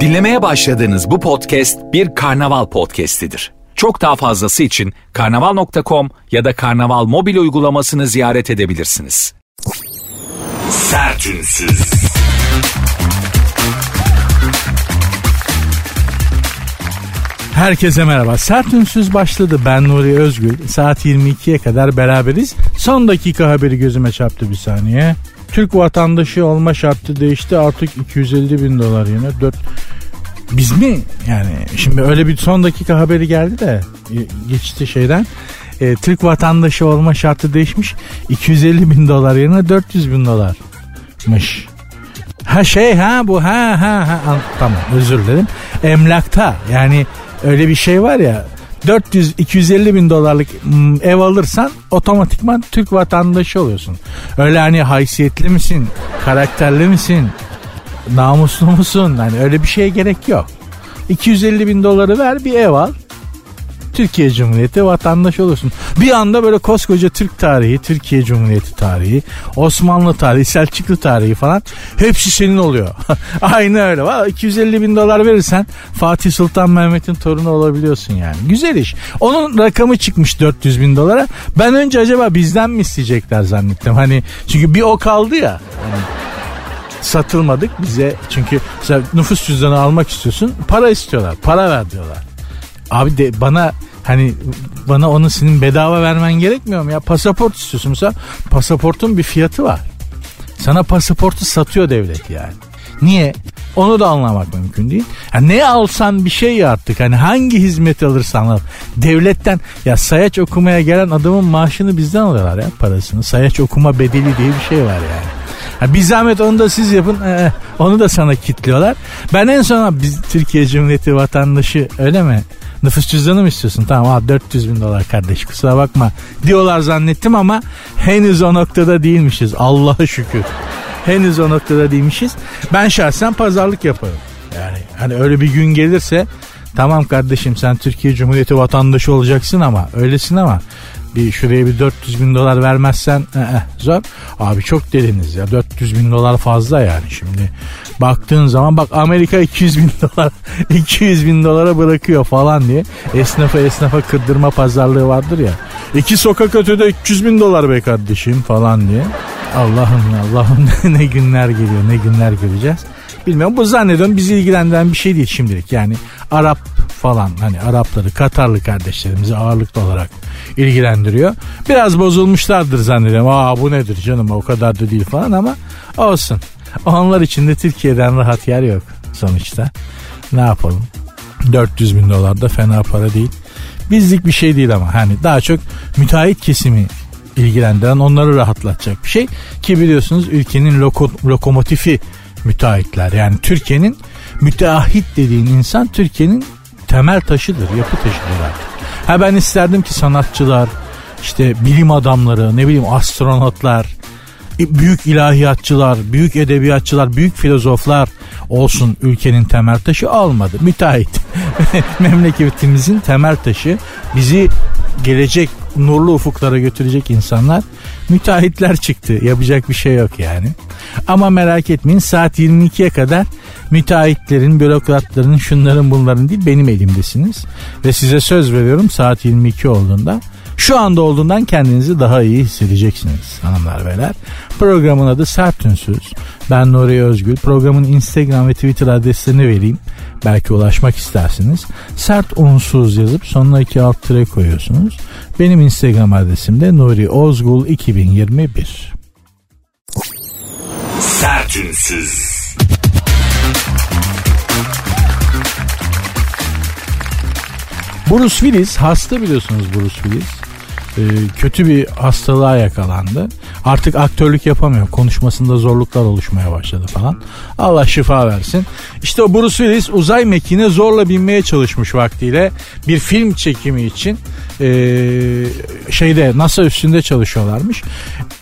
Dinlemeye başladığınız bu podcast bir karnaval podcastidir. Çok daha fazlası için karnaval.com ya da karnaval mobil uygulamasını ziyaret edebilirsiniz. Sertünsüz. Herkese merhaba. Sert Ünsüz başladı. Ben Nuri Özgül. Saat 22'ye kadar beraberiz. Son dakika haberi gözüme çarptı bir saniye. Türk vatandaşı olma şartı değişti. Artık 250 bin dolar yine. 4... Biz mi? Yani şimdi öyle bir son dakika haberi geldi de geçti şeyden. E, Türk vatandaşı olma şartı değişmiş. 250 bin dolar yerine 400 bin dolarmış. Ha şey ha bu ha ha ha tamam özür dilerim. Emlakta yani öyle bir şey var ya 400-250 bin dolarlık ev alırsan otomatikman Türk vatandaşı oluyorsun. Öyle hani haysiyetli misin, karakterli misin, namuslu musun? Hani öyle bir şeye gerek yok. 250 bin doları ver bir ev al. Türkiye Cumhuriyeti vatandaş olursun. Bir anda böyle koskoca Türk tarihi, Türkiye Cumhuriyeti tarihi, Osmanlı tarihi, Selçuklu tarihi falan hepsi senin oluyor. Aynı öyle. Valla 250 bin dolar verirsen Fatih Sultan Mehmet'in torunu olabiliyorsun yani. Güzel iş. Onun rakamı çıkmış 400 bin dolara. Ben önce acaba bizden mi isteyecekler zannettim. Hani çünkü bir o kaldı ya. Hani satılmadık bize çünkü nüfus cüzdanı almak istiyorsun para istiyorlar para ver diyorlar. Abi de bana hani bana onu senin bedava vermen gerekmiyor mu ya? Pasaport istiyorsun mesela pasaportun bir fiyatı var. Sana pasaportu satıyor devlet yani. Niye? Onu da anlamak mümkün değil. Yani ne alsan bir şey artık. Hani hangi hizmet alırsan al. Devletten ya sayaç okumaya gelen adamın maaşını bizden alıyorlar ya parasını. Sayaç okuma bedeli diye bir şey var yani. Ha, bir zahmet onu da siz yapın. Ee, onu da sana kitliyorlar. Ben en son biz Türkiye Cumhuriyeti vatandaşı öyle mi? Nüfus cüzdanı mı istiyorsun? Tamam al 400 bin dolar kardeş kusura bakma diyorlar zannettim ama henüz o noktada değilmişiz. Allah'a şükür. Henüz o noktada değilmişiz. Ben şahsen pazarlık yaparım. Yani hani öyle bir gün gelirse tamam kardeşim sen Türkiye Cumhuriyeti vatandaşı olacaksın ama öylesin ama bir şuraya bir 400 bin dolar vermezsen eh, zor. Abi çok dediniz ya 400 bin dolar fazla yani şimdi. Baktığın zaman bak Amerika 200 bin dolar 200 bin dolara bırakıyor falan diye. Esnafa esnafa kırdırma pazarlığı vardır ya. İki sokak ötede 300 bin dolar be kardeşim falan diye. Allah'ım Allah'ım ne günler geliyor ne günler göreceğiz. Bilmiyorum bu zannediyorum bizi ilgilendiren bir şey değil şimdilik. Yani Arap falan hani Arapları Katarlı kardeşlerimizi ağırlıklı olarak ilgilendiriyor. Biraz bozulmuşlardır zannediyorum. Aa bu nedir canım o kadar da değil falan ama olsun. Onlar için de Türkiye'den rahat yer yok sonuçta. Ne yapalım? 400 bin dolar da fena para değil. Bizlik bir şey değil ama hani daha çok müteahhit kesimi ilgilendiren onları rahatlatacak bir şey. Ki biliyorsunuz ülkenin loko, lokomotifi müteahhitler. Yani Türkiye'nin müteahhit dediğin insan Türkiye'nin temel taşıdır, yapı taşıdır artık. Ha ben isterdim ki sanatçılar, işte bilim adamları, ne bileyim astronotlar, büyük ilahiyatçılar, büyük edebiyatçılar, büyük filozoflar olsun ülkenin temel taşı almadı. Müteahhit. Memleketimizin temel taşı bizi gelecek nurlu ufuklara götürecek insanlar müteahhitler çıktı. Yapacak bir şey yok yani. Ama merak etmeyin saat 22'ye kadar müteahhitlerin, bürokratların, şunların bunların değil benim elimdesiniz. Ve size söz veriyorum saat 22 olduğunda şu anda olduğundan kendinizi daha iyi hissedeceksiniz hanımlar beyler. Programın adı Sert Ünsüz. Ben Nuri Özgül. Programın Instagram ve Twitter adreslerini vereyim. Belki ulaşmak istersiniz. Sert unsuz yazıp sonuna iki alt tire koyuyorsunuz. Benim Instagram adresim de Nuri Ozgul 2021. Sertünsüz. Bruce Willis hasta biliyorsunuz Bruce Willis e, kötü bir hastalığa yakalandı. Artık aktörlük yapamıyor. Konuşmasında zorluklar oluşmaya başladı falan. Allah şifa versin. İşte o Bruce Willis uzay mekiğine zorla binmeye çalışmış vaktiyle bir film çekimi için e, şeyde NASA üstünde çalışıyorlarmış.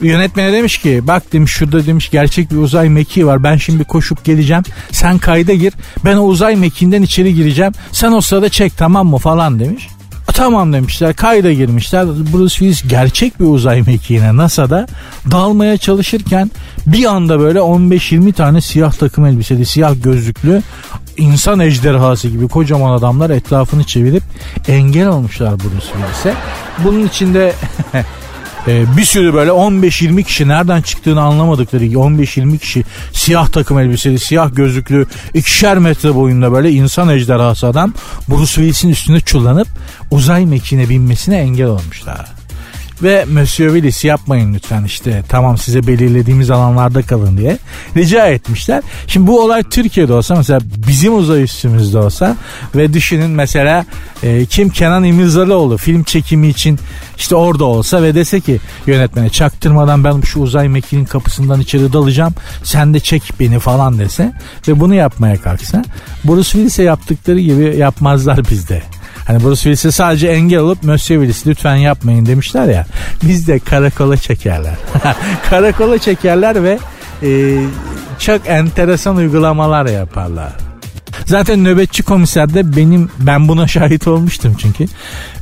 Yönetmene demiş ki bak demiş şurada demiş gerçek bir uzay mekiği var. Ben şimdi koşup geleceğim. Sen kayda gir. Ben o uzay mekiğinden içeri gireceğim. Sen o sırada çek tamam mı falan demiş. Tamam demişler kayda girmişler. Bruce Willis gerçek bir uzay mekiğine NASA'da dalmaya çalışırken bir anda böyle 15-20 tane siyah takım elbiseli siyah gözlüklü insan ejderhası gibi kocaman adamlar etrafını çevirip engel olmuşlar Bruce Willis'e. Bunun içinde Ee, bir sürü böyle 15-20 kişi nereden çıktığını anlamadıkları 15-20 kişi siyah takım elbiseli, siyah gözlüklü, ikişer metre boyunda böyle insan ejderhası adam Bruce Willis'in üstüne çullanıp uzay mekiğine binmesine engel olmuşlar. Ve Monsieur Willis yapmayın lütfen işte tamam size belirlediğimiz alanlarda kalın diye rica etmişler. Şimdi bu olay Türkiye'de olsa mesela bizim uzay üstümüzde olsa ve düşünün mesela e, kim Kenan İmirzalıoğlu film çekimi için işte orada olsa ve dese ki yönetmene çaktırmadan ben şu uzay mekiğinin kapısından içeri dalacağım sen de çek beni falan dese ve bunu yapmaya kalksa Bruce Willis'e yaptıkları gibi yapmazlar bizde. Hani Bruce Willis'e sadece engel olup Monsieur Willis lütfen yapmayın demişler ya. Biz de karakola çekerler. karakola çekerler ve e, çok enteresan uygulamalar yaparlar. Zaten nöbetçi komiserde benim ben buna şahit olmuştum çünkü.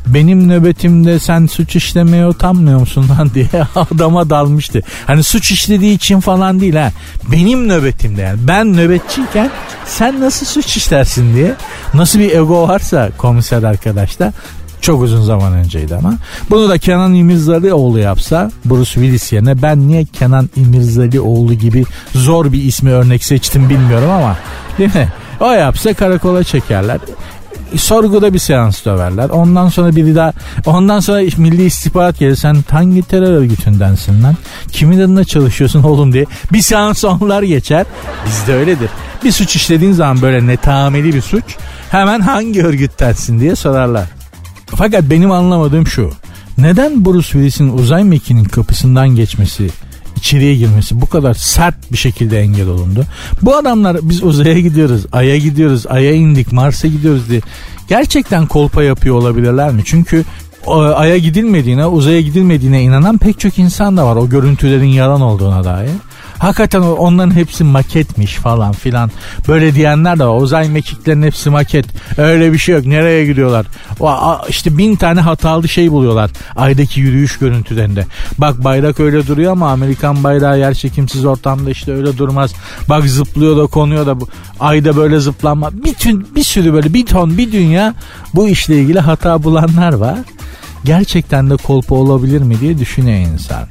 Benim nöbetimde sen suç işlemeye utanmıyor musun lan diye adama dalmıştı. Hani suç işlediği için falan değil ha. Benim nöbetimde yani. Ben nöbetçiyken sen nasıl suç işlersin diye. Nasıl bir ego varsa komiser arkadaşta çok uzun zaman önceydi ama. Bunu da Kenan İmirzalıoğlu yapsa Bruce Willis yerine ben niye Kenan İmirzalıoğlu gibi zor bir ismi örnek seçtim bilmiyorum ama değil mi? O yapsa karakola çekerler sorguda bir seans döverler. Ondan sonra biri daha ondan sonra milli istihbarat gelir. Sen hangi terör örgütündensin lan? Kimin adına çalışıyorsun oğlum diye. Bir seans onlar geçer. Bizde öyledir. Bir suç işlediğin zaman böyle netameli bir suç hemen hangi örgüttensin diye sorarlar. Fakat benim anlamadığım şu. Neden Bruce Willis'in uzay mekiğinin kapısından geçmesi içeriye girmesi bu kadar sert bir şekilde engel olundu. Bu adamlar biz uzaya gidiyoruz, aya gidiyoruz, aya indik, Mars'a gidiyoruz diye gerçekten kolpa yapıyor olabilirler mi? Çünkü aya gidilmediğine, uzaya gidilmediğine inanan pek çok insan da var o görüntülerin yalan olduğuna dair. Hakikaten onların hepsi maketmiş falan filan. Böyle diyenler de var. Uzay mekiklerin hepsi maket. Öyle bir şey yok. Nereye gidiyorlar? O, işte bin tane hatalı şey buluyorlar. Aydaki yürüyüş görüntülerinde. Bak bayrak öyle duruyor ama Amerikan bayrağı yer çekimsiz ortamda işte öyle durmaz. Bak zıplıyor da konuyor da bu. Ayda böyle zıplanma. Bütün bir sürü böyle bir ton bir dünya bu işle ilgili hata bulanlar var gerçekten de kolpa olabilir mi diye düşünüyor insan.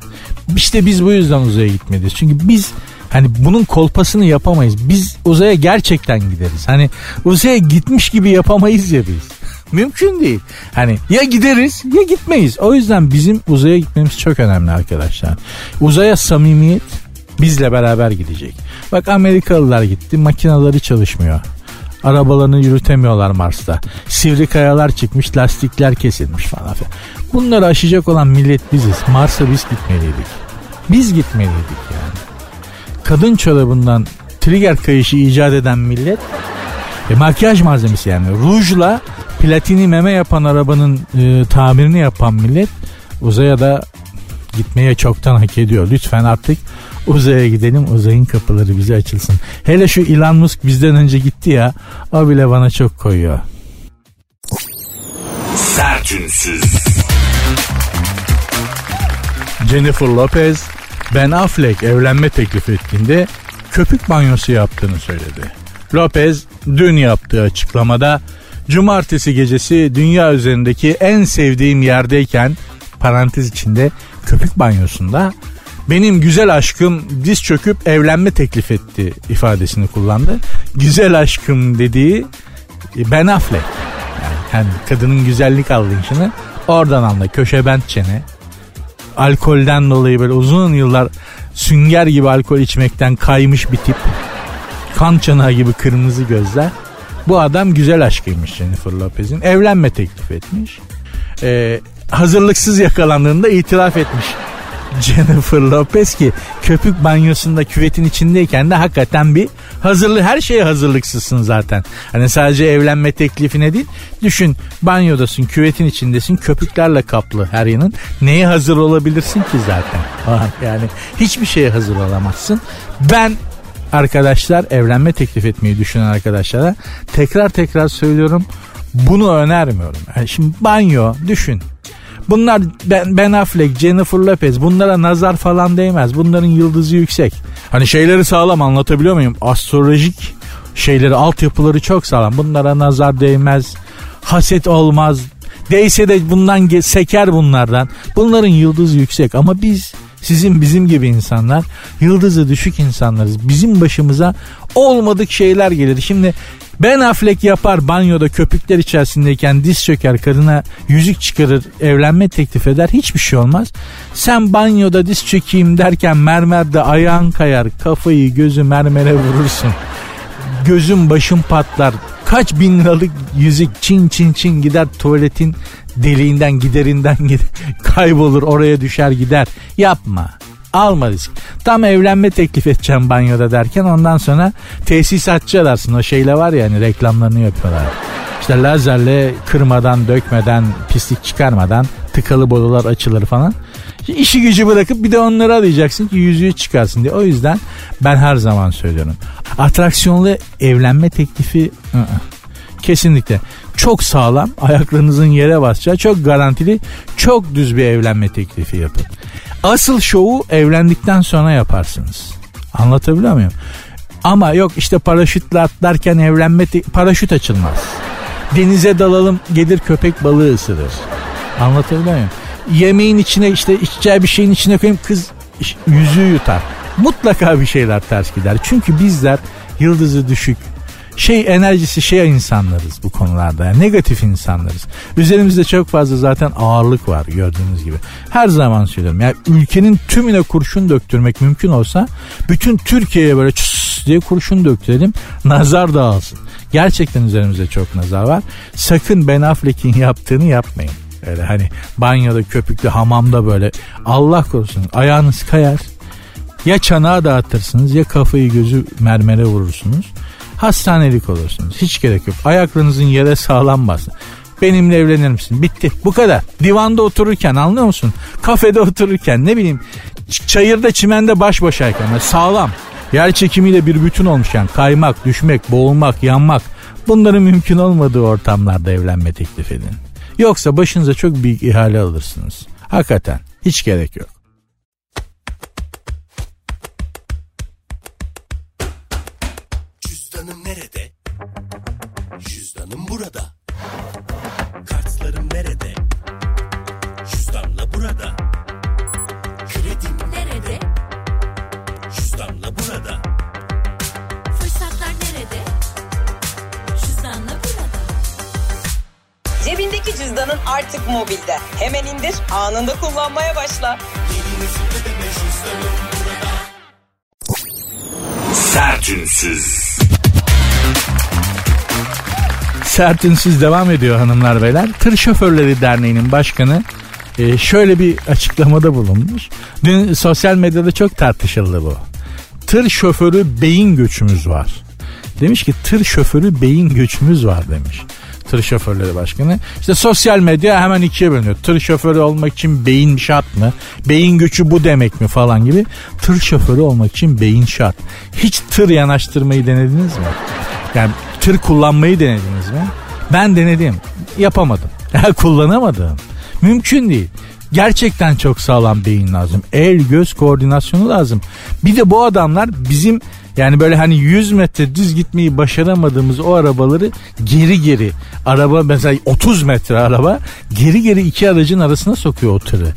İşte biz bu yüzden uzaya gitmeliyiz. Çünkü biz hani bunun kolpasını yapamayız. Biz uzaya gerçekten gideriz. Hani uzaya gitmiş gibi yapamayız ya biz. Mümkün değil. Hani ya gideriz ya gitmeyiz. O yüzden bizim uzaya gitmemiz çok önemli arkadaşlar. Uzaya samimiyet bizle beraber gidecek. Bak Amerikalılar gitti makineleri çalışmıyor. Arabalarını yürütemiyorlar Mars'ta. Sivri kayalar çıkmış, lastikler kesilmiş falan filan. Bunları aşacak olan millet biziz. Mars'a biz gitmeliydik. Biz gitmeliydik yani. Kadın çorabından trigger kayışı icat eden millet e, makyaj malzemesi yani rujla platini meme yapan arabanın e, tamirini yapan millet uzaya da gitmeye çoktan hak ediyor. Lütfen artık uzaya gidelim uzayın kapıları bize açılsın. Hele şu Elon Musk bizden önce gitti ya o bile bana çok koyuyor. Sertünsüz. Jennifer Lopez Ben Affleck evlenme teklif ettiğinde köpük banyosu yaptığını söyledi. Lopez dün yaptığı açıklamada cumartesi gecesi dünya üzerindeki en sevdiğim yerdeyken parantez içinde köpük banyosunda benim güzel aşkım diz çöküp evlenme teklif etti ifadesini kullandı. Güzel aşkım dediği e, Ben Affleck. Yani, yani kadının güzellik anlayışını oradan anla. Köşe bent çene. Alkolden dolayı böyle uzun yıllar sünger gibi alkol içmekten kaymış bir tip. Kan çanağı gibi kırmızı gözler. Bu adam güzel aşkıymış Jennifer Lopez'in. Evlenme teklif etmiş. Ee, hazırlıksız yakalandığında itiraf etmiş Jennifer Lopez ki köpük banyosunda küvetin içindeyken de hakikaten bir hazırlı her şeye hazırlıksızsın zaten. Hani sadece evlenme teklifine değil düşün banyodasın küvetin içindesin köpüklerle kaplı her yanın. Neye hazır olabilirsin ki zaten? Yani hiçbir şeye hazır olamazsın. Ben arkadaşlar evlenme teklif etmeyi düşünen arkadaşlara tekrar tekrar söylüyorum Bunu önermiyorum. Yani şimdi banyo düşün. Bunlar ben, Affleck, Jennifer Lopez bunlara nazar falan değmez. Bunların yıldızı yüksek. Hani şeyleri sağlam anlatabiliyor muyum? Astrolojik şeyleri, altyapıları çok sağlam. Bunlara nazar değmez. Haset olmaz. Değse de bundan seker bunlardan. Bunların yıldızı yüksek ama biz sizin bizim gibi insanlar yıldızı düşük insanlarız. Bizim başımıza olmadık şeyler gelir. Şimdi ben Affleck yapar banyoda köpükler içerisindeyken diz çöker kadına yüzük çıkarır evlenme teklif eder hiçbir şey olmaz. Sen banyoda diz çökeyim derken mermerde ayağın kayar kafayı gözü mermere vurursun. Gözüm başım patlar kaç bin liralık yüzük çin çin çin gider tuvaletin deliğinden giderinden gider, kaybolur oraya düşer gider. Yapma. Alma risk. Tam evlenme teklif edeceğim banyoda derken ondan sonra tesisatçı ararsın. O şeyle var ya hani reklamlarını yapıyorlar. İşte lazerle kırmadan, dökmeden, pislik çıkarmadan tıkalı borular açılır falan. İşi gücü bırakıp bir de onları arayacaksın ki yüzüğü çıkarsın diye. O yüzden ben her zaman söylüyorum. Atraksiyonlu evlenme teklifi ı-ı. kesinlikle çok sağlam ayaklarınızın yere basacağı çok garantili çok düz bir evlenme teklifi yapın. Asıl şovu evlendikten sonra yaparsınız. Anlatabiliyor muyum? Ama yok işte paraşütle atlarken evlenme te- paraşüt açılmaz. Denize dalalım gelir köpek balığı ısırır. Anlatabiliyor muyum? Yemeğin içine işte içeceği bir şeyin içine koyayım kız yüzüğü yutar. Mutlaka bir şeyler ters gider. Çünkü bizler yıldızı düşük, şey enerjisi şey insanlarız bu konularda. Yani negatif insanlarız. Üzerimizde çok fazla zaten ağırlık var gördüğünüz gibi. Her zaman söylüyorum. Yani ülkenin tümüne kurşun döktürmek mümkün olsa bütün Türkiye'ye böyle çıs diye kurşun döktürelim. Nazar dağılsın. Gerçekten üzerimizde çok nazar var. Sakın Ben Affleck'in yaptığını yapmayın. Öyle hani banyoda köpüklü hamamda böyle Allah korusun ayağınız kayar. Ya çanağı dağıtırsınız ya kafayı gözü mermere vurursunuz hastanelik olursunuz. Hiç gerek yok. Ayaklarınızın yere sağlam basın. Benimle evlenir misin? Bitti. Bu kadar. Divanda otururken anlıyor musun? Kafede otururken ne bileyim çayırda çimende baş başayken sağlam. Yer çekimiyle bir bütün olmuşken kaymak, düşmek, boğulmak, yanmak bunların mümkün olmadığı ortamlarda evlenme teklif edin. Yoksa başınıza çok büyük ihale alırsınız. Hakikaten hiç gerek yok. Sertünsüz devam ediyor hanımlar beyler. Tır Şoförleri Derneği'nin başkanı e, şöyle bir açıklamada bulunmuş. Dün sosyal medyada çok tartışıldı bu. Tır şoförü beyin göçümüz var. Demiş ki tır şoförü beyin göçümüz var demiş tır şoförleri başkanı. İşte sosyal medya hemen ikiye bölünüyor. Tır şoförü olmak için beyin şart mı? Beyin göçü bu demek mi falan gibi. Tır şoförü olmak için beyin şart. Hiç tır yanaştırmayı denediniz mi? Yani tır kullanmayı denediniz mi? Ben denedim. Yapamadım. Kullanamadım. Mümkün değil. Gerçekten çok sağlam beyin lazım. El göz koordinasyonu lazım. Bir de bu adamlar bizim yani böyle hani 100 metre düz gitmeyi başaramadığımız o arabaları geri geri araba mesela 30 metre araba geri geri iki aracın arasına sokuyor o tırı.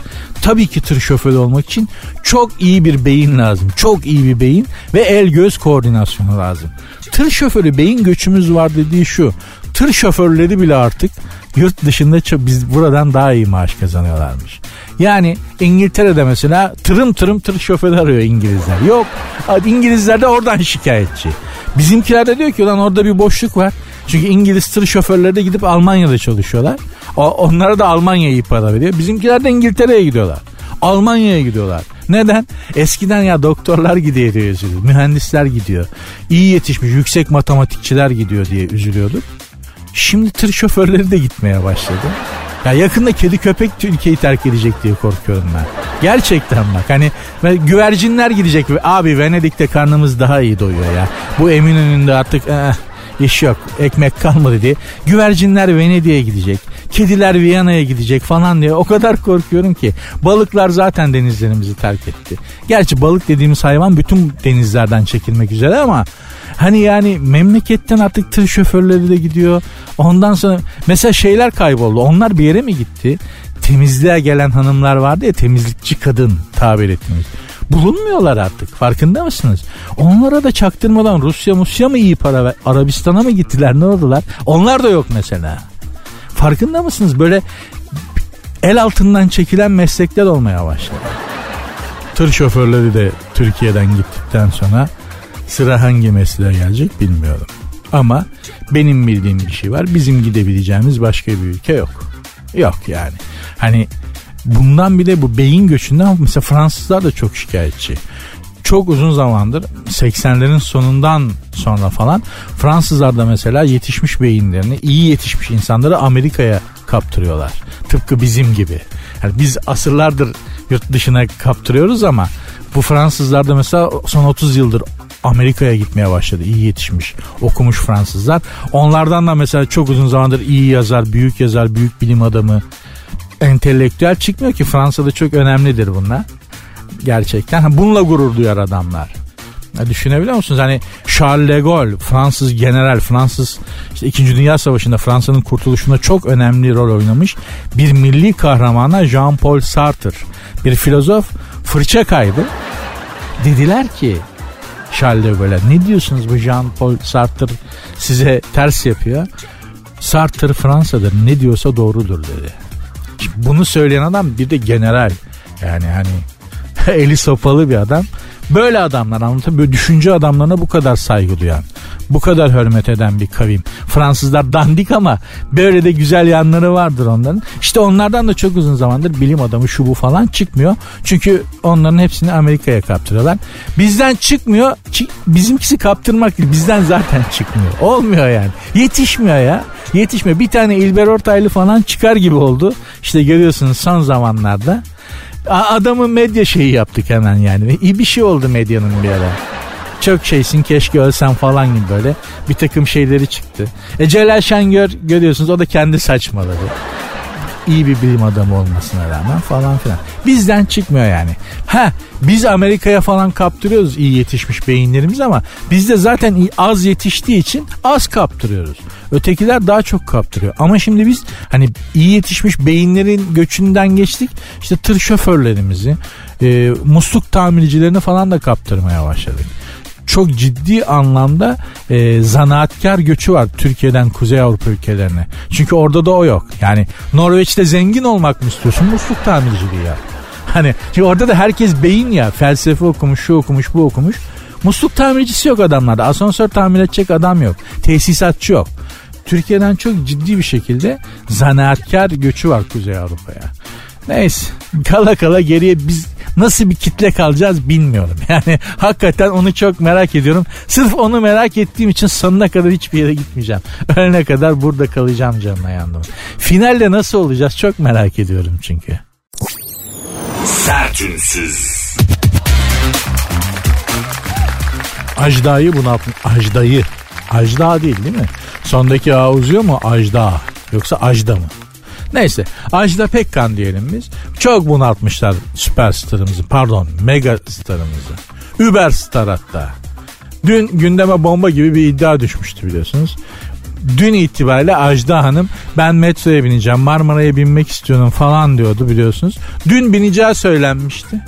Tabii ki tır şoförü olmak için çok iyi bir beyin lazım. Çok iyi bir beyin ve el göz koordinasyonu lazım. Tır şoförü beyin göçümüz var dediği şu. Tır şoförleri bile artık yurt dışında biz buradan daha iyi maaş kazanıyorlarmış. Yani İngiltere'de mesela tırım tırım tır şoförü arıyor İngilizler. Yok İngilizler de oradan şikayetçi. Bizimkiler de diyor ki lan orada bir boşluk var. Çünkü İngiliz tır şoförleri de gidip Almanya'da çalışıyorlar. Onlara da Almanya'yı para veriyor. Bizimkiler de İngiltere'ye gidiyorlar. Almanya'ya gidiyorlar. Neden? Eskiden ya doktorlar gidiyor diye üzülüyor. Mühendisler gidiyor. İyi yetişmiş yüksek matematikçiler gidiyor diye üzülüyorduk. Şimdi tır şoförleri de gitmeye başladı. Ya yakında kedi köpek ülkeyi terk edecek diye korkuyorum ben. Gerçekten bak hani güvercinler gidecek. Abi Venedik'te karnımız daha iyi doyuyor ya. Bu Eminönü'nde artık eh, İş yok. Ekmek kalmadı diye. Güvercinler Venedik'e gidecek. Kediler Viyana'ya gidecek falan diye. O kadar korkuyorum ki. Balıklar zaten denizlerimizi terk etti. Gerçi balık dediğimiz hayvan bütün denizlerden çekilmek üzere ama Hani yani memleketten artık tır şoförleri de gidiyor. Ondan sonra mesela şeyler kayboldu. Onlar bir yere mi gitti? Temizliğe gelen hanımlar vardı ya temizlikçi kadın tabir ettiğimiz. Bulunmuyorlar artık farkında mısınız? Onlara da çaktırmadan Rusya Musya mı iyi para ver? Arabistan'a mı gittiler ne oldular? Onlar da yok mesela. Farkında mısınız? Böyle el altından çekilen meslekler olmaya başladı. Tır şoförleri de Türkiye'den gittikten sonra Sıra hangi mesleğe gelecek bilmiyorum. Ama benim bildiğim bir şey var. Bizim gidebileceğimiz başka bir ülke yok. Yok yani. Hani bundan bir de bu beyin göçünden mesela Fransızlar da çok şikayetçi. Çok uzun zamandır 80'lerin sonundan sonra falan Fransızlar da mesela yetişmiş beyinlerini iyi yetişmiş insanları Amerika'ya kaptırıyorlar. Tıpkı bizim gibi. Yani biz asırlardır yurt dışına kaptırıyoruz ama bu Fransızlar da mesela son 30 yıldır Amerika'ya gitmeye başladı. İyi yetişmiş, okumuş Fransızlar. Onlardan da mesela çok uzun zamandır iyi yazar, büyük yazar, büyük bilim adamı, entelektüel çıkmıyor ki Fransa'da çok önemlidir bunlar. Gerçekten. Bununla gurur duyar adamlar. Ya düşünebiliyor musunuz? Hani Charles de Gaulle Fransız general Fransız işte 2. Dünya Savaşı'nda Fransa'nın kurtuluşunda çok önemli rol oynamış bir milli kahramana Jean-Paul Sartre bir filozof fırça kaydı. Dediler ki Charles de Gaulle. Ne diyorsunuz bu Jean-Paul Sartre size ters yapıyor. Sartre Fransa'dır ne diyorsa doğrudur dedi. Şimdi bunu söyleyen adam bir de general. Yani hani eli sopalı bir adam. Böyle adamlar anlatıyor. Böyle düşünce adamlarına bu kadar saygı duyan, bu kadar hürmet eden bir kavim. Fransızlar dandik ama böyle de güzel yanları vardır onların. İşte onlardan da çok uzun zamandır bilim adamı şu bu falan çıkmıyor. Çünkü onların hepsini Amerika'ya kaptırıyorlar. Bizden çıkmıyor. Bizimkisi kaptırmak değil. Bizden zaten çıkmıyor. Olmuyor yani. Yetişmiyor ya. Yetişmiyor. Bir tane İlber Ortaylı falan çıkar gibi oldu. İşte görüyorsunuz son zamanlarda. Adamı medya şeyi yaptık hemen yani. İyi bir şey oldu medyanın bir ara. Çok şeysin keşke ölsen falan gibi böyle bir takım şeyleri çıktı. E Celal Şengör görüyorsunuz o da kendi saçmaladı iyi bir bilim adamı olmasına rağmen falan filan. Bizden çıkmıyor yani. Ha biz Amerika'ya falan kaptırıyoruz iyi yetişmiş beyinlerimiz ama bizde zaten az yetiştiği için az kaptırıyoruz. Ötekiler daha çok kaptırıyor. Ama şimdi biz hani iyi yetişmiş beyinlerin göçünden geçtik. İşte tır şoförlerimizi, e, musluk tamircilerini falan da kaptırmaya başladık çok ciddi anlamda e, zanaatkar göçü var Türkiye'den Kuzey Avrupa ülkelerine. Çünkü orada da o yok. Yani Norveç'te zengin olmak mı istiyorsun? Musluk tamirciliği ya. Hani çünkü orada da herkes beyin ya. Felsefe okumuş, şu okumuş, bu okumuş. Musluk tamircisi yok adamlarda. Asansör tamir edecek adam yok. Tesisatçı yok. Türkiye'den çok ciddi bir şekilde zanaatkar göçü var Kuzey Avrupa'ya. Neyse kala kala geriye biz nasıl bir kitle kalacağız bilmiyorum. Yani hakikaten onu çok merak ediyorum. Sırf onu merak ettiğim için sonuna kadar hiçbir yere gitmeyeceğim. Ölene kadar burada kalacağım canına yandım. Finalde nasıl olacağız çok merak ediyorum çünkü. Sertünsüz. Ajda'yı bunaltmış. Ajda'yı. Ajda değil değil mi? Sondaki A uzuyor mu? Ajda. Yoksa Ajda mı? Neyse Ajda Pekkan diyelim biz. Çok bunaltmışlar süperstarımızı pardon mega starımızı. Uber star hatta. Dün gündeme bomba gibi bir iddia düşmüştü biliyorsunuz. Dün itibariyle Ajda Hanım ben metroya bineceğim Marmara'ya binmek istiyorum falan diyordu biliyorsunuz. Dün bineceği söylenmişti.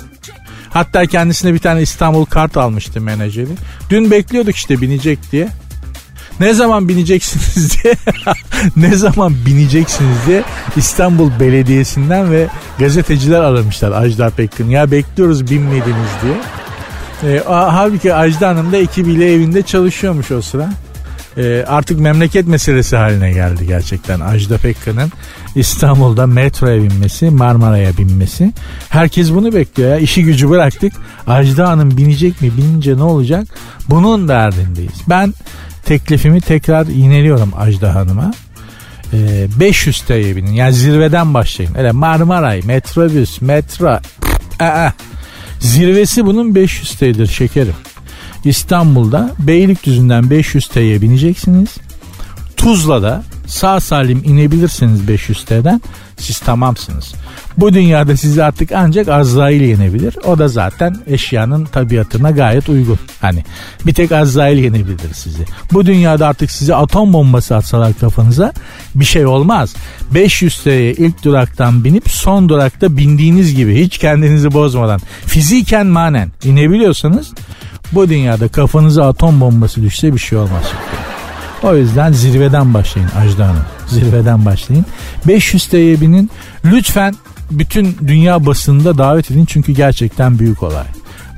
Hatta kendisine bir tane İstanbul kart almıştı menajeri. Dün bekliyorduk işte binecek diye. Ne zaman bineceksiniz diye ne zaman bineceksiniz diye İstanbul Belediyesi'nden ve gazeteciler aramışlar Ajda Pekkan. Ya bekliyoruz binmediniz diye. E, halbuki Ajda Hanım da ekibiyle evinde çalışıyormuş o sıra. E, artık memleket meselesi haline geldi gerçekten Ajda Pekkan'ın İstanbul'da metroya binmesi, Marmara'ya binmesi. Herkes bunu bekliyor ya. İşi gücü bıraktık. Ajda Hanım binecek mi? Binince ne olacak? Bunun derdindeyiz. Ben teklifimi tekrar yineliyorum Ajda Hanım'a. Ee, 500 TL'ye binin. Yani zirveden başlayın. Öyle Marmaray, metrobüs, metro. Aa, zirvesi bunun 500 TL'dir şekerim. İstanbul'da Beylikdüzü'nden 500 T'ye bineceksiniz. Tuzla'da sağ salim inebilirsiniz 500 T'den siz tamamsınız. Bu dünyada sizi artık ancak Azrail yenebilir. O da zaten eşyanın tabiatına gayet uygun. Hani bir tek Azrail yenebilir sizi. Bu dünyada artık size atom bombası atsalar kafanıza bir şey olmaz. 500 TL'ye ilk duraktan binip son durakta bindiğiniz gibi hiç kendinizi bozmadan fiziken manen inebiliyorsanız bu dünyada kafanıza atom bombası düşse bir şey olmaz. O yüzden zirveden başlayın Ajda Hanım. Zirveden başlayın. 500 TL'ye binin. Lütfen bütün dünya basınında davet edin çünkü gerçekten büyük olay.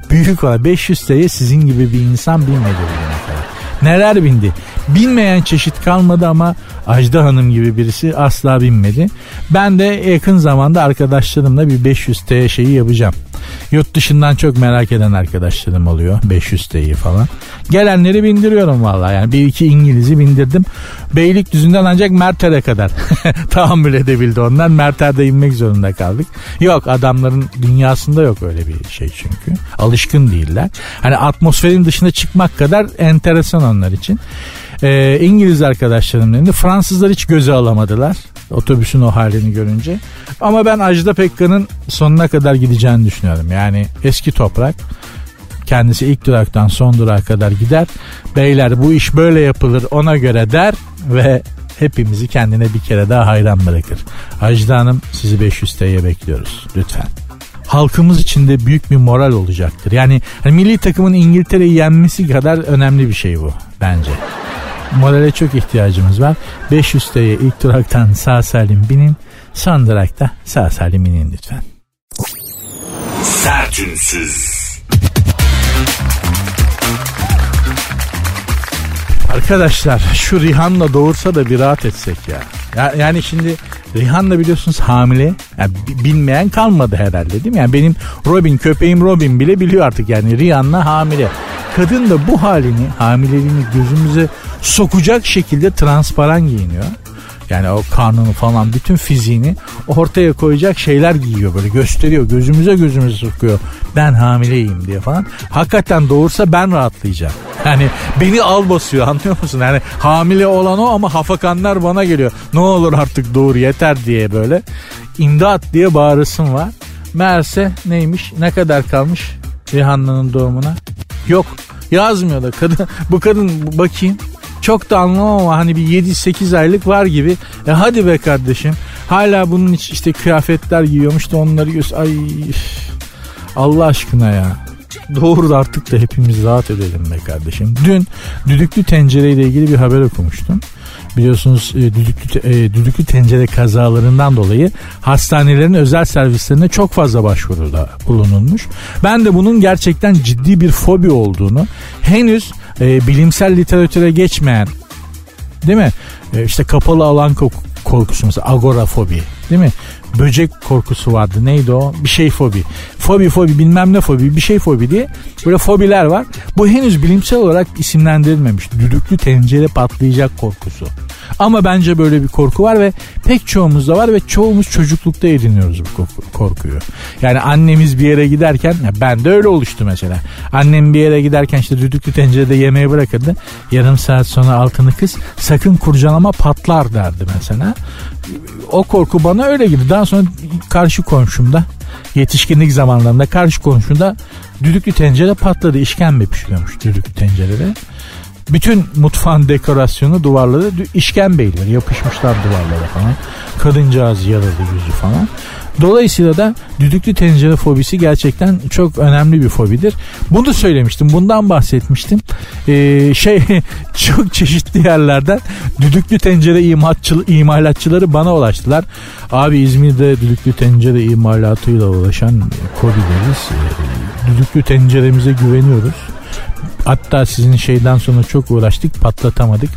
Büyük olay. 500 TL'ye sizin gibi bir insan kadar. Neler bindi? Binmeyen çeşit kalmadı ama Ajda Hanım gibi birisi asla binmedi. Ben de yakın zamanda arkadaşlarımla bir 500 T şeyi yapacağım. Yurt dışından çok merak eden arkadaşlarım oluyor. 500 T'yi falan. Gelenleri bindiriyorum vallahi yani. Bir iki İngiliz'i bindirdim. Beylikdüzü'nden ancak Merter'e kadar tahammül edebildi onlar. Merter'de inmek zorunda kaldık. Yok adamların dünyasında yok öyle bir şey çünkü. Alışkın değiller. Hani atmosferin dışına çıkmak kadar enteresan onlar için. Ee, İngiliz arkadaşlarım dedi. Fransızlar hiç göze alamadılar otobüsün o halini görünce. Ama ben Ajda Pekkan'ın sonuna kadar gideceğini düşünüyorum. Yani eski toprak kendisi ilk duraktan son durağa kadar gider. Beyler bu iş böyle yapılır ona göre der ve hepimizi kendine bir kere daha hayran bırakır. Ajda Hanım sizi 500 TL'ye bekliyoruz lütfen halkımız için de büyük bir moral olacaktır. Yani hani milli takımın İngiltere'yi yenmesi kadar önemli bir şey bu bence. Morale çok ihtiyacımız var. 500 TL'ye ilk duraktan sağ salim binin. Son durakta sağ salim inin lütfen. Sertünsüz. Arkadaşlar şu Rihanna doğursa da bir rahat etsek ya. ya yani şimdi Rihanna biliyorsunuz hamile. Yani bilmeyen kalmadı herhalde değil mi? Yani benim Robin köpeğim Robin bile biliyor artık yani Rihanna hamile. Kadın da bu halini hamileliğini gözümüze sokacak şekilde transparan giyiniyor. Yani o karnını falan bütün fiziğini ortaya koyacak şeyler giyiyor böyle gösteriyor gözümüze gözümüze sokuyor. Ben hamileyim diye falan. Hakikaten doğursa ben rahatlayacağım. Yani beni al basıyor anlıyor musun? Yani hamile olan o ama hafakanlar bana geliyor. Ne olur artık doğur yeter diye böyle. İmdat diye bağırısım var. Meğerse neymiş ne kadar kalmış Rihanna'nın doğumuna? Yok yazmıyor da kadın bu kadın bakayım çok da anlamam ama hani bir 7-8 aylık var gibi. E hadi be kardeşim. Hala bunun işte kıyafetler giyiyormuş da onları göz Ay Allah aşkına ya. Doğru artık da hepimiz rahat edelim be kardeşim. Dün düdüklü tencereyle ilgili bir haber okumuştum. Biliyorsunuz e, düdüklü, e, düdüklü tencere kazalarından dolayı hastanelerin özel servislerine çok fazla başvuruda bulunulmuş. Ben de bunun gerçekten ciddi bir fobi olduğunu henüz e, bilimsel literatüre geçmeyen değil mi? İşte kapalı alan korkusu mesela agorafobi değil mi? Böcek korkusu vardı. Neydi o? Bir şey fobi. Fobi fobi bilmem ne fobi bir şey fobi diye böyle fobiler var. Bu henüz bilimsel olarak isimlendirilmemiş. Düdüklü tencere patlayacak korkusu. Ama bence böyle bir korku var ve pek çoğumuzda var ve çoğumuz çocuklukta ediniyoruz bu korkuyu. Yani annemiz bir yere giderken ben de öyle oluştu mesela. Annem bir yere giderken işte düdüklü tencerede yemeği bırakırdı. Yarım saat sonra altını kız sakın kurcalama patlar derdi mesela. O korku bana öyle gibi. Daha sonra karşı komşumda yetişkinlik zamanlarında karşı komşumda düdüklü tencere patladı. İşkembe pişiriyormuş düdüklü tencerede. Bütün mutfağın dekorasyonu duvarları işkembeydi. Yapışmışlar duvarlara falan. Kadıncağız yaralı yüzü falan. Dolayısıyla da düdüklü tencere fobisi gerçekten çok önemli bir fobidir. Bunu söylemiştim. Bundan bahsetmiştim. Ee, şey çok çeşitli yerlerden düdüklü tencere imalatçı, imalatçıları bana ulaştılar. Abi İzmir'de düdüklü tencere imalatıyla ulaşan kobileriz. Düdüklü tenceremize güveniyoruz. Hatta sizin şeyden sonra çok uğraştık patlatamadık.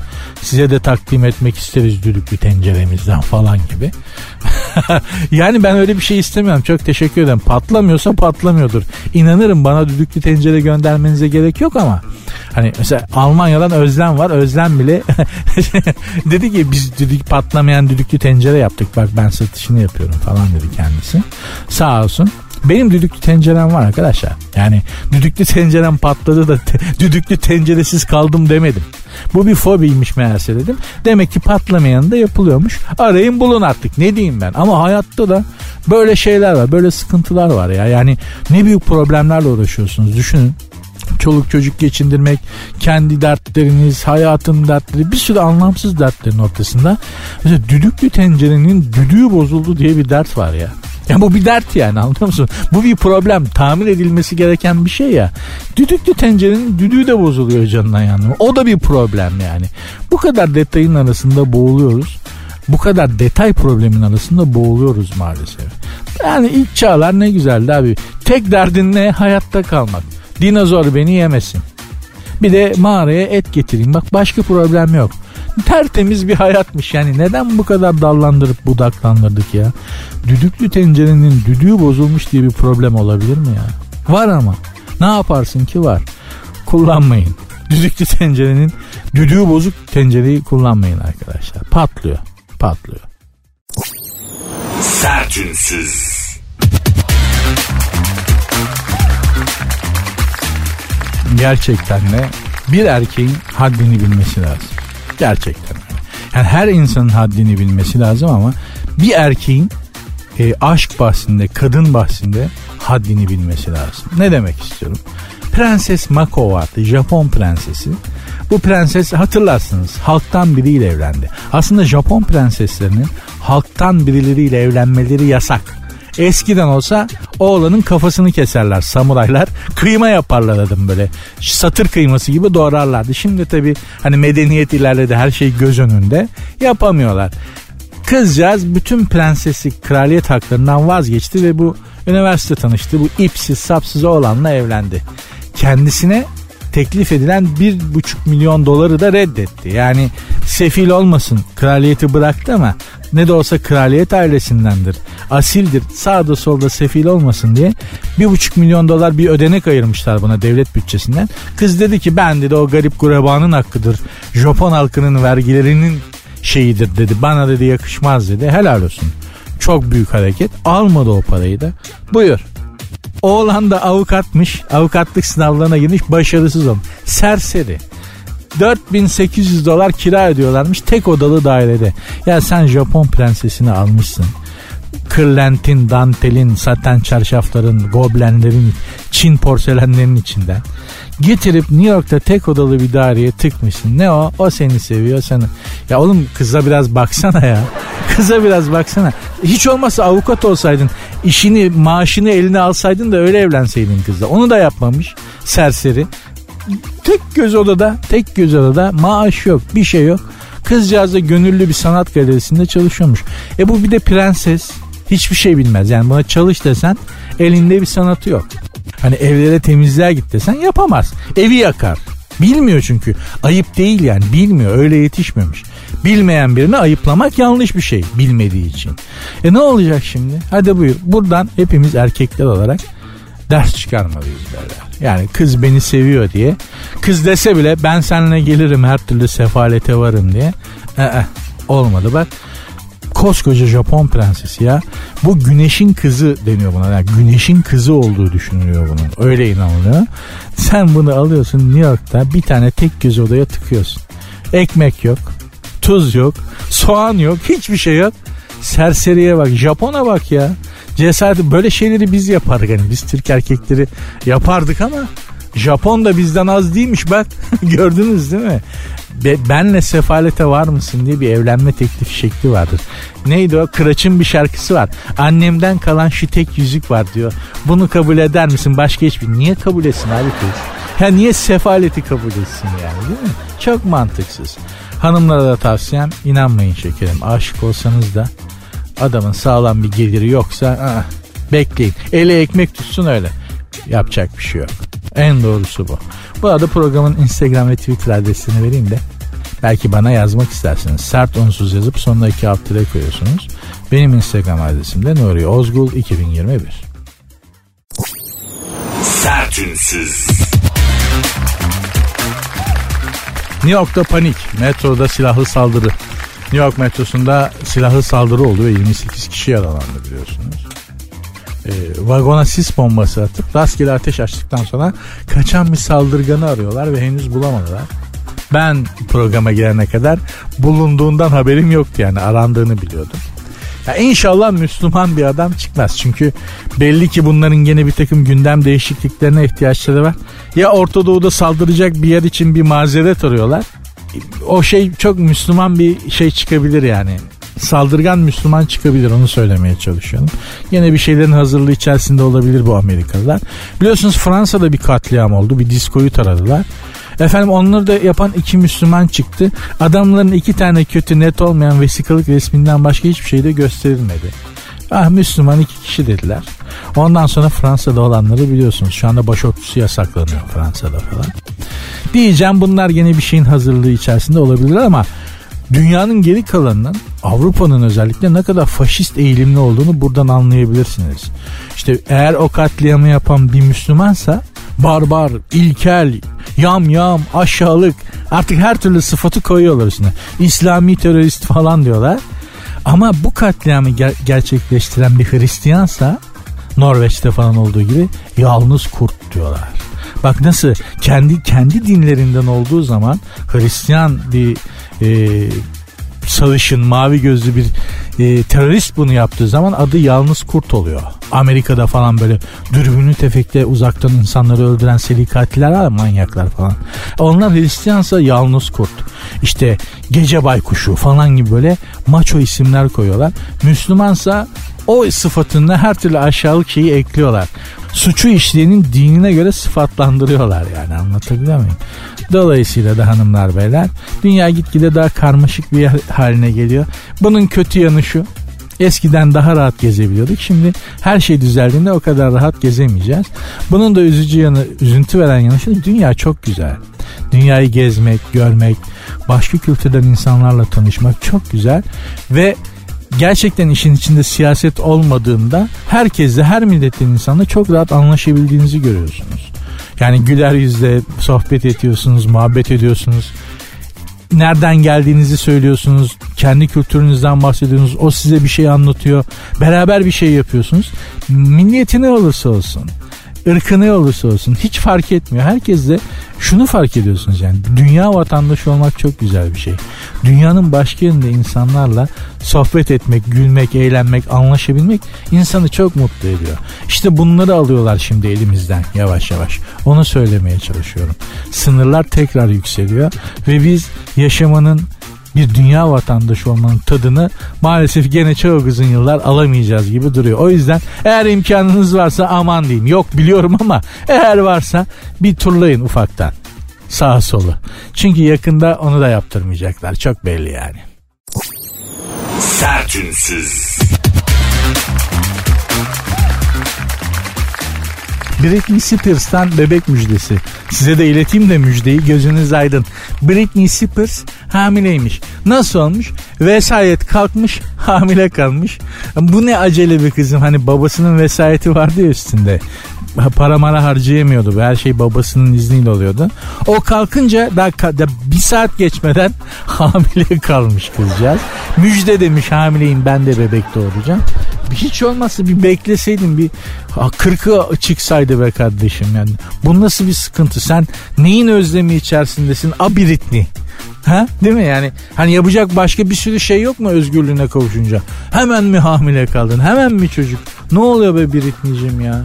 Size de takdim etmek isteriz düdüklü tenceremizden falan gibi. yani ben öyle bir şey istemiyorum. Çok teşekkür ederim. Patlamıyorsa patlamıyordur. İnanırım bana düdüklü tencere göndermenize gerek yok ama hani mesela Almanya'dan Özlem var. Özlem bile dedi ki biz düdük patlamayan düdüklü tencere yaptık. Bak ben satışını yapıyorum falan dedi kendisi. Sağ olsun. Benim düdüklü tencerem var arkadaşlar. Yani düdüklü tencerem patladı da te, düdüklü tenceresiz kaldım demedim. Bu bir fobiymiş meğerse dedim. Demek ki patlamayan da yapılıyormuş. Arayın bulun artık ne diyeyim ben. Ama hayatta da böyle şeyler var. Böyle sıkıntılar var ya. Yani ne büyük problemlerle uğraşıyorsunuz. Düşünün çoluk çocuk geçindirmek, kendi dertleriniz, hayatın dertleri, bir sürü anlamsız dertlerin ortasında. Mesela düdüklü tencerenin düdüğü bozuldu diye bir dert var ya. Ya bu bir dert yani anlıyor musun? Bu bir problem. Tamir edilmesi gereken bir şey ya. Düdüklü tencerenin düdüğü de bozuluyor canına yani. O da bir problem yani. Bu kadar detayın arasında boğuluyoruz. Bu kadar detay problemin arasında boğuluyoruz maalesef. Yani ilk çağlar ne güzeldi abi. Tek derdin ne? Hayatta kalmak. Dinozor beni yemesin. Bir de mağaraya et getireyim. Bak başka problem yok. Tertemiz bir hayatmış yani. Neden bu kadar dallandırıp budaklandırdık ya? Düdüklü tencerenin düdüğü bozulmuş diye bir problem olabilir mi ya? Var ama. Ne yaparsın ki var. Kullanmayın. Düdüklü tencerenin düdüğü bozuk tencereyi kullanmayın arkadaşlar. Patlıyor. Patlıyor. Sertünsüz. Gerçekten de bir erkeğin haddini bilmesi lazım. Gerçekten. Yani her insanın haddini bilmesi lazım ama bir erkeğin e, aşk bahsinde, kadın bahsinde haddini bilmesi lazım. Ne demek istiyorum? Prenses Mako vardı. Japon prensesi. Bu prenses hatırlarsınız halktan biriyle evlendi. Aslında Japon prenseslerinin halktan birileriyle evlenmeleri yasak. Eskiden olsa oğlanın kafasını keserler samuraylar. Kıyma yaparlar adım böyle. Satır kıyması gibi doğrarlardı. Şimdi tabi hani medeniyet ilerledi her şey göz önünde. Yapamıyorlar. Kızcağız bütün prenseslik kraliyet haklarından vazgeçti ve bu üniversite tanıştı. Bu ipsiz sapsız oğlanla evlendi. Kendisine teklif edilen bir buçuk milyon doları da reddetti. Yani sefil olmasın kraliyeti bıraktı ama ne de olsa kraliyet ailesindendir. Asildir sağda solda sefil olmasın diye bir buçuk milyon dolar bir ödenek ayırmışlar buna devlet bütçesinden. Kız dedi ki ben dedi o garip gurebanın hakkıdır. Japon halkının vergilerinin şeyidir dedi. Bana dedi yakışmaz dedi. Helal olsun. Çok büyük hareket. Almadı o parayı da. Buyur. Oğlan da avukatmış. Avukatlık sınavlarına girmiş. Başarısız olmuş. Serseri. 4800 dolar kira ödüyorlarmış tek odalı dairede. Ya sen Japon prensesini almışsın. Kırlentin, dantelin, saten çarşafların, goblenlerin, Çin porselenlerin içinden. Getirip New York'ta tek odalı bir daireye tıkmışsın. Ne o? O seni seviyor sen. Ya oğlum kıza biraz baksana ya. Kıza biraz baksana. Hiç olmazsa avukat olsaydın, işini, maaşını eline alsaydın da öyle evlenseydin kızla. Onu da yapmamış serseri. Tek göz odada, tek göz odada maaş yok, bir şey yok. Kızcağız da gönüllü bir sanat galerisinde çalışıyormuş. E bu bir de prenses. Hiçbir şey bilmez. Yani buna çalış desen elinde bir sanatı yok. Hani evlere temizliğe git desen yapamaz. Evi yakar. Bilmiyor çünkü. Ayıp değil yani. Bilmiyor. Öyle yetişmemiş. Bilmeyen birini ayıplamak yanlış bir şey. Bilmediği için. E ne olacak şimdi? Hadi buyur. Buradan hepimiz erkekler olarak ders çıkarmalıyız böyle. Yani kız beni seviyor diye. Kız dese bile ben seninle gelirim her türlü sefalete varım diye. Ee, olmadı bak. Koskoca Japon prensesi ya. Bu güneşin kızı deniyor buna. Yani güneşin kızı olduğu düşünülüyor bunun. Öyle inanılıyor. Sen bunu alıyorsun New York'ta bir tane tek göz odaya tıkıyorsun. Ekmek yok. Tuz yok. Soğan yok. Hiçbir şey yok. Serseriye bak. Japon'a bak ya. Cesareti böyle şeyleri biz yapardık. Yani biz Türk erkekleri yapardık ama Japon da bizden az değilmiş bak. Gördünüz değil mi? Be, benle sefalete var mısın diye bir evlenme teklifi şekli vardır. Neydi o? Kıraç'ın bir şarkısı var. Annemden kalan şu tek yüzük var diyor. Bunu kabul eder misin? Başka hiçbir. Niye kabul etsin abi kız? Ya niye sefaleti kabul etsin yani değil mi? Çok mantıksız. Hanımlara da tavsiyem inanmayın şekerim. Aşık olsanız da adamın sağlam bir geliri yoksa aa, bekleyin. Eli ekmek tutsun öyle. Yapacak bir şey yok. En doğrusu bu. Bu arada programın Instagram ve Twitter adresini vereyim de belki bana yazmak isterseniz sert onsuz yazıp sonuna iki alt tire koyuyorsunuz. Benim Instagram adresim de Nuri Ozgul 2021. Sertünsüz. New York'ta panik. Metroda silahlı saldırı. New York metrosunda silahlı saldırı oldu ve 28 kişi yaralandı biliyorsunuz. e, vagona sis bombası atıp rastgele ateş açtıktan sonra kaçan bir saldırganı arıyorlar ve henüz bulamadılar. Ben programa gelene kadar bulunduğundan haberim yoktu yani arandığını biliyordum. Ya inşallah Müslüman bir adam çıkmaz. Çünkü belli ki bunların gene bir takım gündem değişikliklerine ihtiyaçları var. Ya Orta Doğu'da saldıracak bir yer için bir mazeret arıyorlar. O şey çok Müslüman bir şey çıkabilir yani. Saldırgan Müslüman çıkabilir onu söylemeye çalışıyorum. Yine bir şeylerin hazırlığı içerisinde olabilir bu Amerikalılar. Biliyorsunuz Fransa'da bir katliam oldu. Bir diskoyu taradılar. Efendim onları da yapan iki Müslüman çıktı. Adamların iki tane kötü net olmayan vesikalık resminden başka hiçbir şey de gösterilmedi. Ah Müslüman iki kişi dediler. Ondan sonra Fransa'da olanları biliyorsunuz. Şu anda başörtüsü yasaklanıyor Fransa'da falan. Diyeceğim bunlar yine bir şeyin hazırlığı içerisinde olabilir ama dünyanın geri kalanının Avrupa'nın özellikle ne kadar faşist eğilimli olduğunu buradan anlayabilirsiniz. İşte eğer o katliamı yapan bir Müslümansa barbar, ilkel, yam yam, aşağılık artık her türlü sıfatı koyuyorlar üstüne. İslami terörist falan diyorlar. Ama bu katliamı ger- gerçekleştiren bir Hristiyansa Norveç'te falan olduğu gibi yalnız kurt diyorlar. Bak nasıl kendi kendi dinlerinden olduğu zaman Hristiyan bir e, sarışın mavi gözlü bir e, terörist bunu yaptığı zaman adı yalnız kurt oluyor. Amerika'da falan böyle dürbünlü tefekle uzaktan insanları öldüren seri katiller var manyaklar falan. Onlar Hristiyansa yalnız kurt. İşte gece baykuşu falan gibi böyle maço isimler koyuyorlar. Müslümansa o sıfatında her türlü aşağılık şeyi ekliyorlar. Suçu işleyenin dinine göre sıfatlandırıyorlar yani anlatabiliyor muyum? Dolayısıyla da hanımlar beyler dünya gitgide daha karmaşık bir yer haline geliyor. Bunun kötü yanı şu. Eskiden daha rahat gezebiliyorduk. Şimdi her şey düzeldiğinde o kadar rahat gezemeyeceğiz. Bunun da üzücü yanı, üzüntü veren yanı şu. Dünya çok güzel. Dünyayı gezmek, görmek, başka kültürden insanlarla tanışmak çok güzel. Ve gerçekten işin içinde siyaset olmadığında herkesle her milletin insanla çok rahat anlaşabildiğinizi görüyorsunuz. Yani güler yüzle sohbet ediyorsunuz, muhabbet ediyorsunuz. Nereden geldiğinizi söylüyorsunuz. Kendi kültürünüzden bahsediyorsunuz. O size bir şey anlatıyor. Beraber bir şey yapıyorsunuz. Milliyeti ne olursa olsun ırkı ne olursa olsun hiç fark etmiyor. Herkes de şunu fark ediyorsunuz yani dünya vatandaşı olmak çok güzel bir şey. Dünyanın başka yerinde insanlarla sohbet etmek, gülmek, eğlenmek, anlaşabilmek insanı çok mutlu ediyor. İşte bunları alıyorlar şimdi elimizden yavaş yavaş. Onu söylemeye çalışıyorum. Sınırlar tekrar yükseliyor ve biz yaşamanın bir dünya vatandaşı olmanın tadını maalesef gene çok uzun yıllar alamayacağız gibi duruyor. O yüzden eğer imkanınız varsa aman diyeyim. Yok biliyorum ama eğer varsa bir turlayın ufaktan. Sağa solu. Çünkü yakında onu da yaptırmayacaklar. Çok belli yani. Sertünsüz. Britney Spears'tan bebek müjdesi. Size de ileteyim de müjdeyi gözünüz aydın. Britney Spears hamileymiş. Nasıl olmuş? Vesayet kalkmış hamile kalmış. Bu ne acele bir kızım hani babasının vesayeti vardı ya üstünde para mara harcayamıyordu. Her şey babasının izniyle oluyordu. O kalkınca daha bir saat geçmeden hamile kalmış kızcağız. Müjde demiş hamileyim ben de bebek doğuracağım. Hiç olmazsa bir bekleseydim bir kırkı çıksaydı be kardeşim yani. Bu nasıl bir sıkıntı? Sen neyin özlemi içerisindesin? Abiritni. Ha? Değil mi yani? Hani yapacak başka bir sürü şey yok mu özgürlüğüne kavuşunca? Hemen mi hamile kaldın? Hemen mi çocuk? Ne oluyor be Britney'cim ya?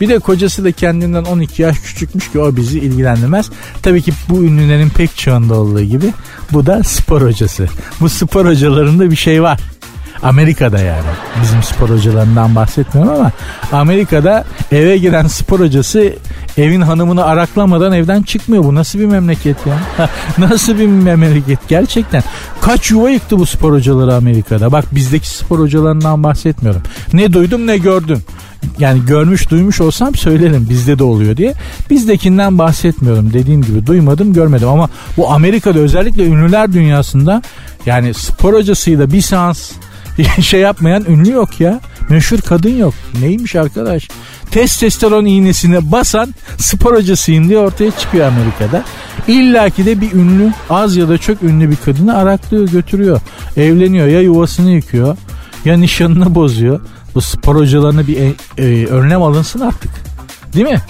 Bir de kocası da kendinden 12 yaş küçükmüş ki o bizi ilgilendirmez. Tabii ki bu ünlülerin pek çoğunda olduğu gibi bu da spor hocası. Bu spor hocalarında bir şey var. Amerika'da yani. Bizim spor hocalarından bahsetmiyorum ama Amerika'da eve giren spor hocası evin hanımını araklamadan evden çıkmıyor. Bu nasıl bir memleket ya? nasıl bir memleket gerçekten? Kaç yuva yıktı bu spor hocaları Amerika'da? Bak bizdeki spor hocalarından bahsetmiyorum. Ne duydum ne gördüm yani görmüş duymuş olsam söylerim bizde de oluyor diye. Bizdekinden bahsetmiyorum dediğim gibi duymadım görmedim ama bu Amerika'da özellikle ünlüler dünyasında yani spor hocasıyla bir seans şey yapmayan ünlü yok ya. Meşhur kadın yok. Neymiş arkadaş? Testosteron iğnesine basan spor hocasıyım diye ortaya çıkıyor Amerika'da. İlla ki de bir ünlü az ya da çok ünlü bir kadını araklıyor götürüyor. Evleniyor ya yuvasını yıkıyor ya nişanını bozuyor Bu spor hocalarına bir e, e, önlem alınsın artık. Değil mi?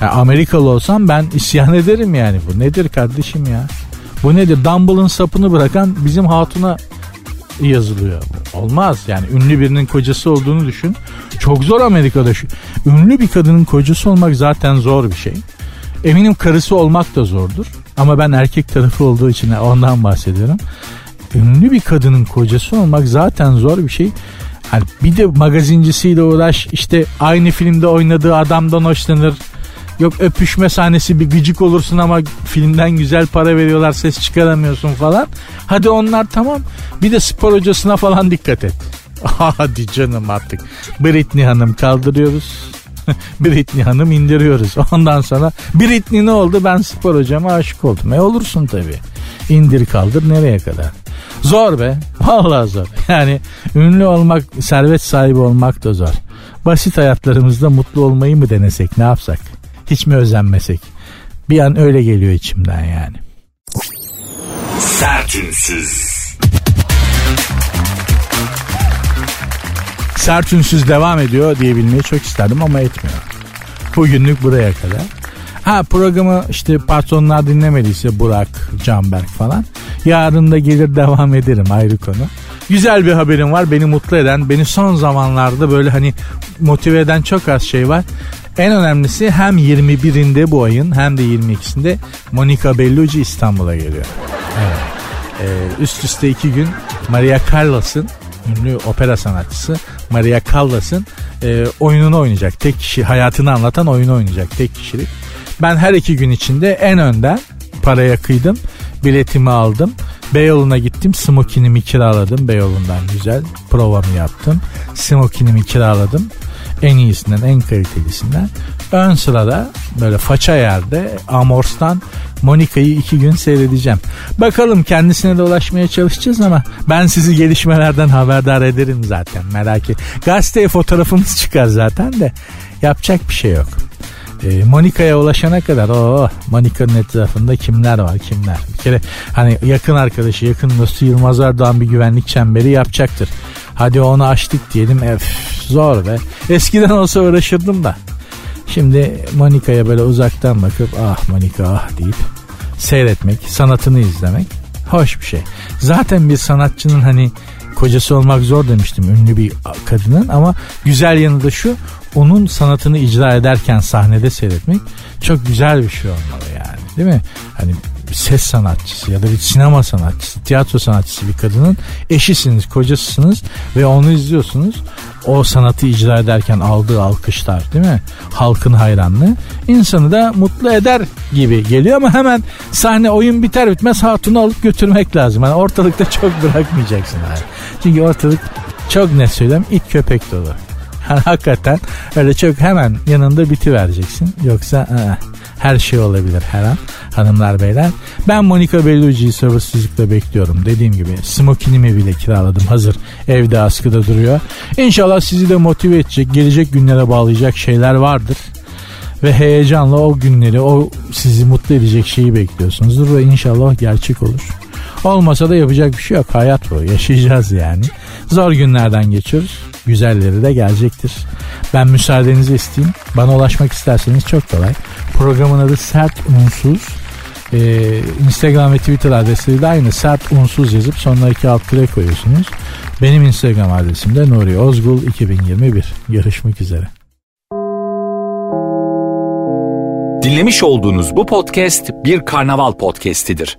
Ya Amerikalı olsam ben isyan ederim yani. Bu nedir kardeşim ya? Bu nedir? Dumble'ın sapını bırakan bizim hatuna yazılıyor. Olmaz yani ünlü birinin kocası olduğunu düşün. Çok zor Amerika'da şu. Ünlü bir kadının kocası olmak zaten zor bir şey. Eminim karısı olmak da zordur. Ama ben erkek tarafı olduğu için ondan bahsediyorum. Ünlü bir kadının kocası olmak zaten zor bir şey. Yani bir de magazincisiyle uğraş işte aynı filmde oynadığı adamdan hoşlanır. Yok öpüşme sahnesi bir gıcık olursun ama filmden güzel para veriyorlar ses çıkaramıyorsun falan. Hadi onlar tamam. Bir de spor hocasına falan dikkat et. Hadi canım artık. Britney Hanım kaldırıyoruz. Britney Hanım indiriyoruz. Ondan sonra Britney ne oldu? Ben spor hocama aşık oldum. E olursun tabii. İndir kaldır nereye kadar? Zor be. Vallahi zor. Yani ünlü olmak, servet sahibi olmak da zor. Basit hayatlarımızda mutlu olmayı mı denesek ne yapsak? Hiç mi özenmesek? Bir an öyle geliyor içimden yani. Sertünsüz. Sertünsüz devam ediyor diyebilmeyi çok isterdim ama etmiyor. Bugünlük buraya kadar. Ha programı işte patronlar dinlemediyse Burak, Canberk falan. Yarın da gelir devam ederim ayrı konu. Güzel bir haberim var beni mutlu eden, beni son zamanlarda böyle hani motive eden çok az şey var. En önemlisi hem 21'inde bu ayın hem de 22'sinde Monica Bellucci İstanbul'a geliyor. Evet. Ee, üst üste iki gün Maria Callas'ın ünlü opera sanatçısı Maria Callas'ın e, oyununu oynayacak. Tek kişi hayatını anlatan oyunu oynayacak tek kişilik. Ben her iki gün içinde en önden paraya kıydım. Biletimi aldım. Beyoğlu'na gittim. Smokinimi kiraladım. Beyoğlu'ndan güzel. Provamı yaptım. Smokinimi kiraladım. En iyisinden, en kalitelisinden. Ön sırada böyle faça yerde Amors'tan Monika'yı iki gün seyredeceğim. Bakalım kendisine de ulaşmaya çalışacağız ama ben sizi gelişmelerden haberdar ederim zaten merak et. Gazeteye fotoğrafımız çıkar zaten de yapacak bir şey yok. E, Monika'ya ulaşana kadar o Monika'nın etrafında kimler var kimler. Bir kere hani yakın arkadaşı yakın dostu Yılmaz Erdoğan bir güvenlik çemberi yapacaktır. Hadi onu açtık diyelim. Ef, zor be. Eskiden olsa uğraşırdım da. Şimdi Monika'ya böyle uzaktan bakıp ah Monika ah deyip seyretmek, sanatını izlemek hoş bir şey. Zaten bir sanatçının hani kocası olmak zor demiştim ünlü bir kadının ama güzel yanı da şu onun sanatını icra ederken sahnede seyretmek çok güzel bir şey olmalı yani değil mi? Hani ses sanatçısı ya da bir sinema sanatçısı, tiyatro sanatçısı bir kadının eşisiniz, kocasısınız ve onu izliyorsunuz. O sanatı icra ederken aldığı alkışlar değil mi? Halkın hayranlığı insanı da mutlu eder gibi geliyor ama hemen sahne oyun biter bitmez hatunu alıp götürmek lazım. Yani ortalıkta çok bırakmayacaksın abi. Çünkü ortalık çok ne söyleyeyim it köpek dolu. Hakikaten öyle çok hemen yanında biti vereceksin. Yoksa aa, her şey olabilir her an hanımlar beyler. Ben Monica Bellucci'yi sabırsızlıkla bekliyorum. Dediğim gibi smokinimi bile kiraladım hazır evde askıda duruyor. İnşallah sizi de motive edecek gelecek günlere bağlayacak şeyler vardır. Ve heyecanla o günleri o sizi mutlu edecek şeyi bekliyorsunuzdur ve inşallah gerçek olur. Olmasa da yapacak bir şey yok. Hayat bu. Yaşayacağız yani. Zor günlerden geçiyoruz. Güzelleri de gelecektir. Ben müsaadenizi isteyeyim. Bana ulaşmak isterseniz çok kolay. Programın adı Sert Unsuz. Ee, Instagram ve Twitter adresleri de aynı. Sert Unsuz yazıp sonuna iki alt kire koyuyorsunuz. Benim Instagram adresim de Nuri Ozgul 2021. Görüşmek üzere. Dinlemiş olduğunuz bu podcast bir karnaval podcastidir.